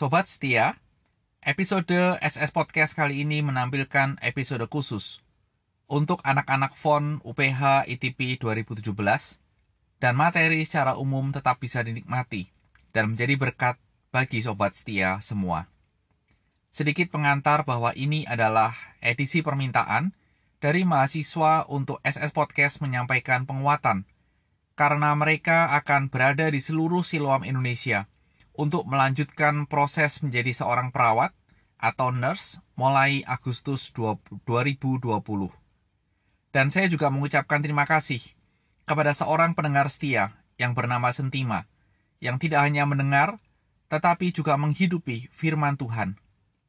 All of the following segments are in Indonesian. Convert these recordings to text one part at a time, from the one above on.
Sobat setia, episode SS Podcast kali ini menampilkan episode khusus untuk anak-anak FON UPH ITP 2017 dan materi secara umum tetap bisa dinikmati dan menjadi berkat bagi sobat setia semua. Sedikit pengantar bahwa ini adalah edisi permintaan dari mahasiswa untuk SS Podcast menyampaikan penguatan karena mereka akan berada di seluruh Siloam Indonesia untuk melanjutkan proses menjadi seorang perawat atau nurse mulai Agustus 2020. Dan saya juga mengucapkan terima kasih kepada seorang pendengar setia yang bernama Sentima, yang tidak hanya mendengar, tetapi juga menghidupi firman Tuhan.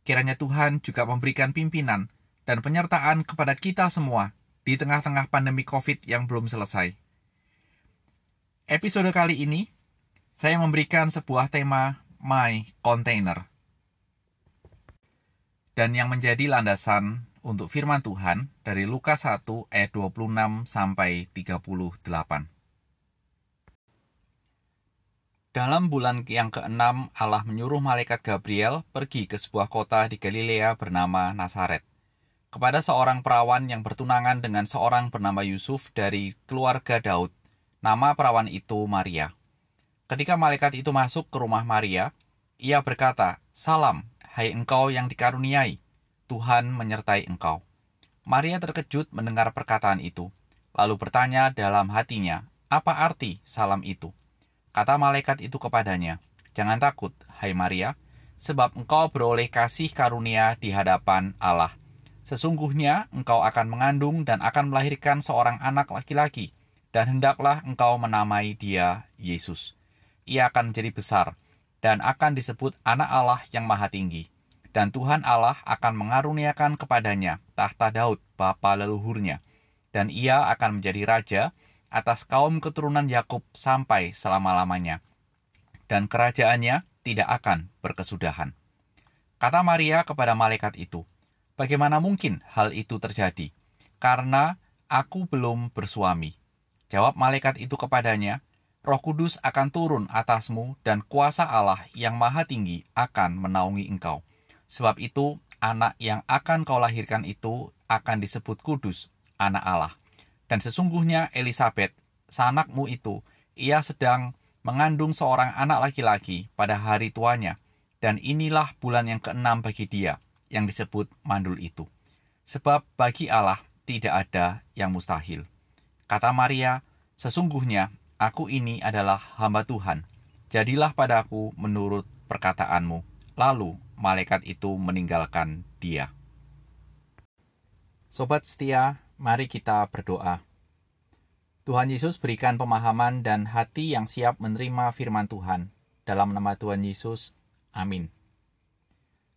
Kiranya Tuhan juga memberikan pimpinan dan penyertaan kepada kita semua di tengah-tengah pandemi COVID yang belum selesai. Episode kali ini, saya memberikan sebuah tema My Container. Dan yang menjadi landasan untuk firman Tuhan dari Lukas 1 ayat 26 sampai 38. Dalam bulan yang keenam, Allah menyuruh malaikat Gabriel pergi ke sebuah kota di Galilea bernama Nazaret, kepada seorang perawan yang bertunangan dengan seorang bernama Yusuf dari keluarga Daud. Nama perawan itu Maria. Ketika malaikat itu masuk ke rumah Maria, ia berkata, Salam, hai engkau yang dikaruniai, Tuhan menyertai engkau. Maria terkejut mendengar perkataan itu, lalu bertanya dalam hatinya, apa arti salam itu? Kata malaikat itu kepadanya, Jangan takut, hai Maria, sebab engkau beroleh kasih karunia di hadapan Allah. Sesungguhnya engkau akan mengandung dan akan melahirkan seorang anak laki-laki, dan hendaklah engkau menamai dia Yesus. Ia akan menjadi besar, dan akan disebut anak Allah yang maha tinggi dan Tuhan Allah akan mengaruniakan kepadanya tahta Daud, bapa leluhurnya, dan ia akan menjadi raja atas kaum keturunan Yakub sampai selama-lamanya, dan kerajaannya tidak akan berkesudahan. Kata Maria kepada malaikat itu, "Bagaimana mungkin hal itu terjadi? Karena aku belum bersuami." Jawab malaikat itu kepadanya, Roh Kudus akan turun atasmu, dan kuasa Allah yang Maha Tinggi akan menaungi engkau Sebab itu, anak yang akan kau lahirkan itu akan disebut kudus, anak Allah. Dan sesungguhnya Elisabeth, sanakmu itu, ia sedang mengandung seorang anak laki-laki pada hari tuanya. Dan inilah bulan yang keenam bagi dia, yang disebut mandul itu. Sebab bagi Allah tidak ada yang mustahil. Kata Maria, sesungguhnya aku ini adalah hamba Tuhan. Jadilah padaku menurut perkataanmu. Lalu malaikat itu meninggalkan dia. Sobat setia, mari kita berdoa. Tuhan Yesus berikan pemahaman dan hati yang siap menerima firman Tuhan. Dalam nama Tuhan Yesus, amin.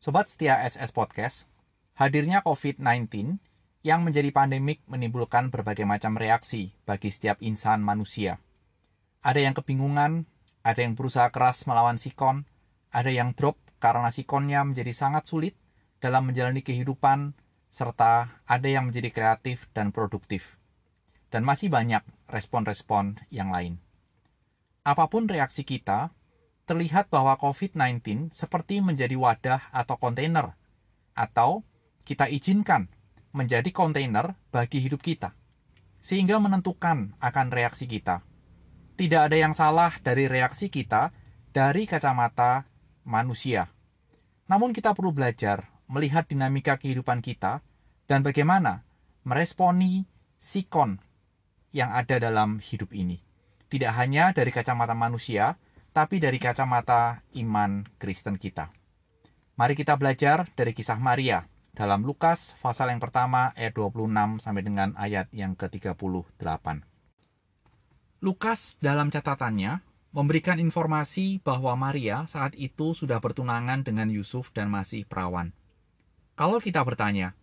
Sobat setia SS Podcast, hadirnya COVID-19 yang menjadi pandemik menimbulkan berbagai macam reaksi bagi setiap insan manusia. Ada yang kebingungan, ada yang berusaha keras melawan sikon, ada yang drop karena sikonnya menjadi sangat sulit dalam menjalani kehidupan, serta ada yang menjadi kreatif dan produktif. Dan masih banyak respon-respon yang lain. Apa pun reaksi kita, terlihat bahwa COVID-19 seperti menjadi wadah atau kontainer, atau kita izinkan menjadi kontainer bagi hidup kita, sehingga menentukan akan reaksi kita. Tidak ada yang salah dari reaksi kita dari kacamata manusia. Namun kita perlu belajar melihat dinamika kehidupan kita dan bagaimana meresponi sikon yang ada dalam hidup ini. Tidak hanya dari kacamata manusia, tapi dari kacamata iman Kristen kita. Mari kita belajar dari kisah Maria dalam Lukas pasal yang pertama ayat 26 sampai dengan ayat yang ke-38. Lukas dalam catatannya memberikan informasi bahwa Maria saat itu sudah bertunangan dengan Yusuf dan masih perawan. Kalau kita bertanya,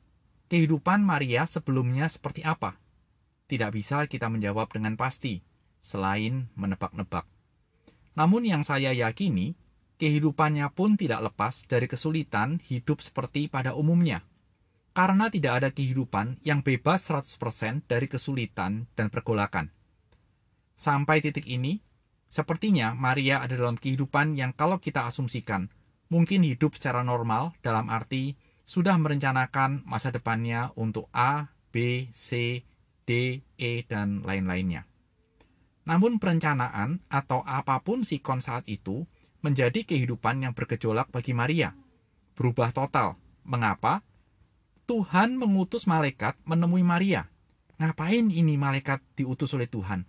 kehidupan Maria sebelumnya seperti apa? Tidak bisa kita menjawab dengan pasti, selain menebak-nebak. Namun yang saya yakini, kehidupannya pun tidak lepas dari kesulitan hidup seperti pada umumnya. Karena tidak ada kehidupan yang bebas 100% dari kesulitan dan pergolakan. Sampai titik ini, Sepertinya Maria ada dalam kehidupan yang kalau kita asumsikan mungkin hidup secara normal dalam arti sudah merencanakan masa depannya untuk A, B, C, D, E, dan lain-lainnya. Namun perencanaan atau apa pun sikon saat itu menjadi kehidupan yang bergejolak bagi Maria. Berubah total. Mengapa? Tuhan mengutus malaikat menemui Maria. Ngapain ini malaikat diutus oleh Tuhan?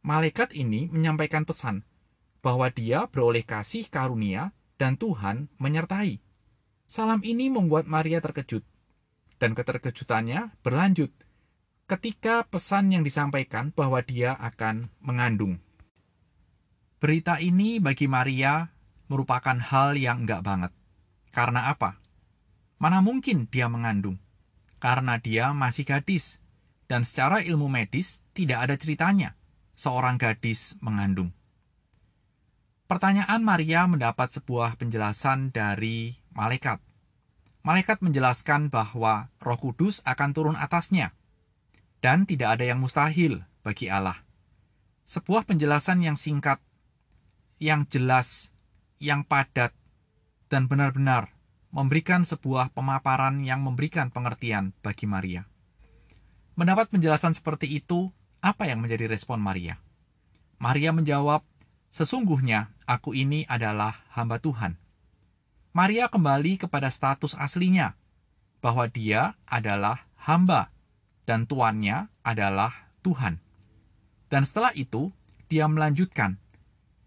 Malaikat ini menyampaikan pesan bahwa dia beroleh kasih karunia dan Tuhan menyertai. Salam ini membuat Maria terkejut. Dan keterkejutannya berlanjut ketika pesan yang disampaikan bahwa dia akan mengandung. Berita ini bagi Maria merupakan hal yang enggak banget. Karena apa? Mana mungkin dia mengandung? Karena dia masih gadis. Dan secara ilmu medis tidak ada ceritanya seorang gadis mengandung. Pertanyaan Maria mendapat sebuah penjelasan dari malaikat. Malaikat menjelaskan bahwa Roh Kudus akan turun atasnya, dan tidak ada yang mustahil bagi Allah. Sebuah penjelasan yang singkat yang jelas, yang padat, dan benar-benar memberikan sebuah pemaparan yang memberikan pengertian bagi Maria. Mendapat penjelasan seperti itu, apa yang menjadi respon Maria? Maria menjawab, "Sesungguhnya aku ini adalah hamba Tuhan." Maria kembali kepada status aslinya, bahwa dia adalah hamba dan tuannya adalah Tuhan. Dan setelah itu, dia melanjutkan,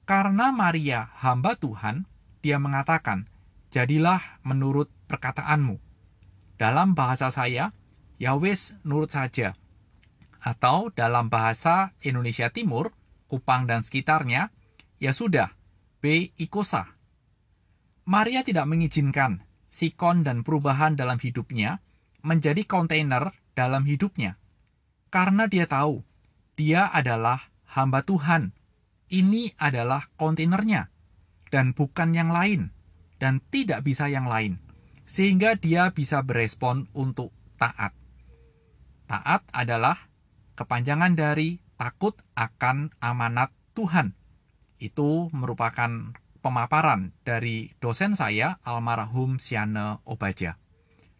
karena Maria hamba Tuhan, dia mengatakan, jadilah menurut perkataanmu. Dalam bahasa saya, Yahweh nurut saja. Atau dalam bahasa Indonesia Timur, Kupang dan sekitarnya, ya sudah, B. Ikosa. Maria tidak mengizinkan sikon dan perubahan dalam hidupnya menjadi kontainer dalam hidupnya. Karena dia tahu, dia adalah hamba Tuhan ini adalah kontainernya dan bukan yang lain dan tidak bisa yang lain sehingga dia bisa berespon untuk taat. Taat adalah kepanjangan dari takut akan amanat Tuhan. Itu merupakan pemaparan dari dosen saya almarhum Siane Obaja.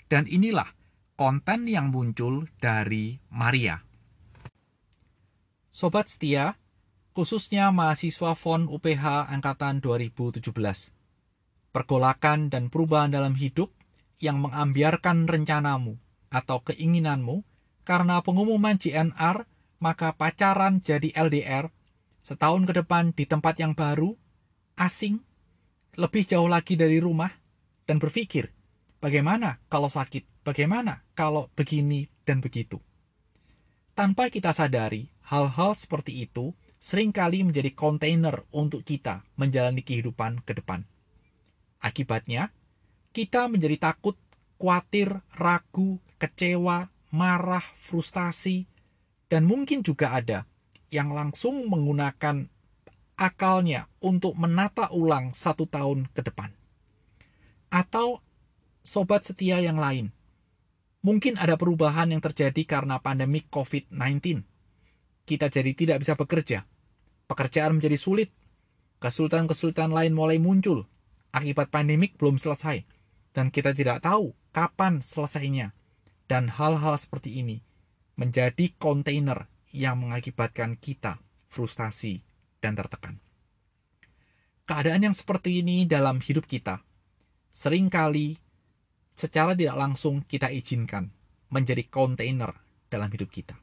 Dan inilah konten yang muncul dari Maria. Sobat setia, khususnya mahasiswa FON UPH Angkatan 2017. Pergolakan dan perubahan dalam hidup yang mengambiarkan rencanamu atau keinginanmu karena pengumuman GNR maka pacaran jadi LDR setahun ke depan di tempat yang baru, asing, lebih jauh lagi dari rumah, dan berpikir, bagaimana kalau sakit, bagaimana kalau begini dan begitu. Tanpa kita sadari, hal-hal seperti itu sering kali menjadi kontainer untuk kita menjalani kehidupan ke depan. Akibatnya, kita menjadi takut, khawatir, ragu, kecewa, marah, frustasi, dan mungkin juga ada yang langsung menggunakan akalnya untuk menata ulang satu tahun ke depan. Atau sobat setia yang lain, mungkin ada perubahan yang terjadi karena pandemi COVID-19. Kita jadi tidak bisa bekerja, pekerjaan menjadi sulit, kesulitan-kesulitan lain mulai muncul akibat pandemik belum selesai, dan kita tidak tahu kapan selesainya. Dan hal-hal seperti ini menjadi kontainer yang mengakibatkan kita frustasi dan tertekan. Keadaan yang seperti ini dalam hidup kita sering kali secara tidak langsung kita izinkan menjadi kontainer dalam hidup kita.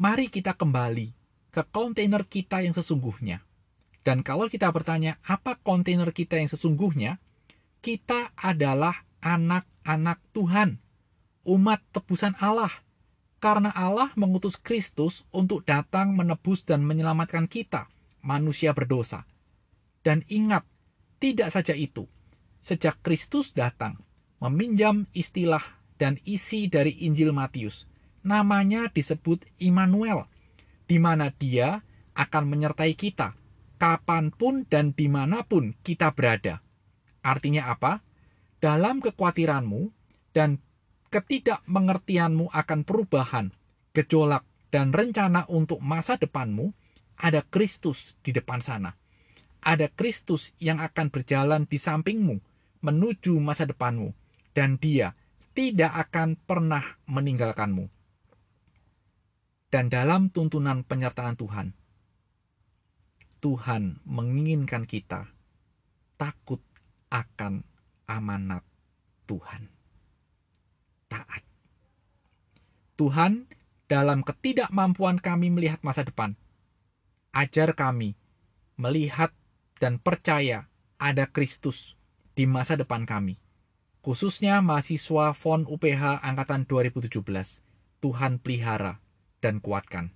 Mari kita kembali ke kontainer kita yang sesungguhnya. Dan kalau kita bertanya, apa kontainer kita yang sesungguhnya? Kita adalah anak-anak Tuhan, umat tebusan Allah. Karena Allah mengutus Kristus untuk datang menebus dan menyelamatkan kita, manusia berdosa. Dan ingat, tidak saja itu. Sejak Kristus datang, meminjam istilah dan isi dari Injil Matius, namanya disebut Immanuel, di mana dia akan menyertai kita kapan pun dan di mana pun kita berada. Artinya apa? Dalam kekhawatiranmu dan ketidakmengertianmu akan perubahan, gejolak, dan rencana untuk masa depanmu, ada Kristus di depan sana. Ada Kristus yang akan berjalan di sampingmu menuju masa depanmu, dan Dia tidak akan pernah meninggalkanmu. Dan dalam tuntunan penyertaan Tuhan, Tuhan menginginkan kita takut akan amanat Tuhan. Taat. Tuhan, dalam ketidakmampuan kami melihat masa depan, ajar kami melihat dan percaya ada Kristus di masa depan kami. Khususnya mahasiswa FON UPH Angkatan 2017. Tuhan pelihara dan kuatkan.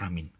Amin.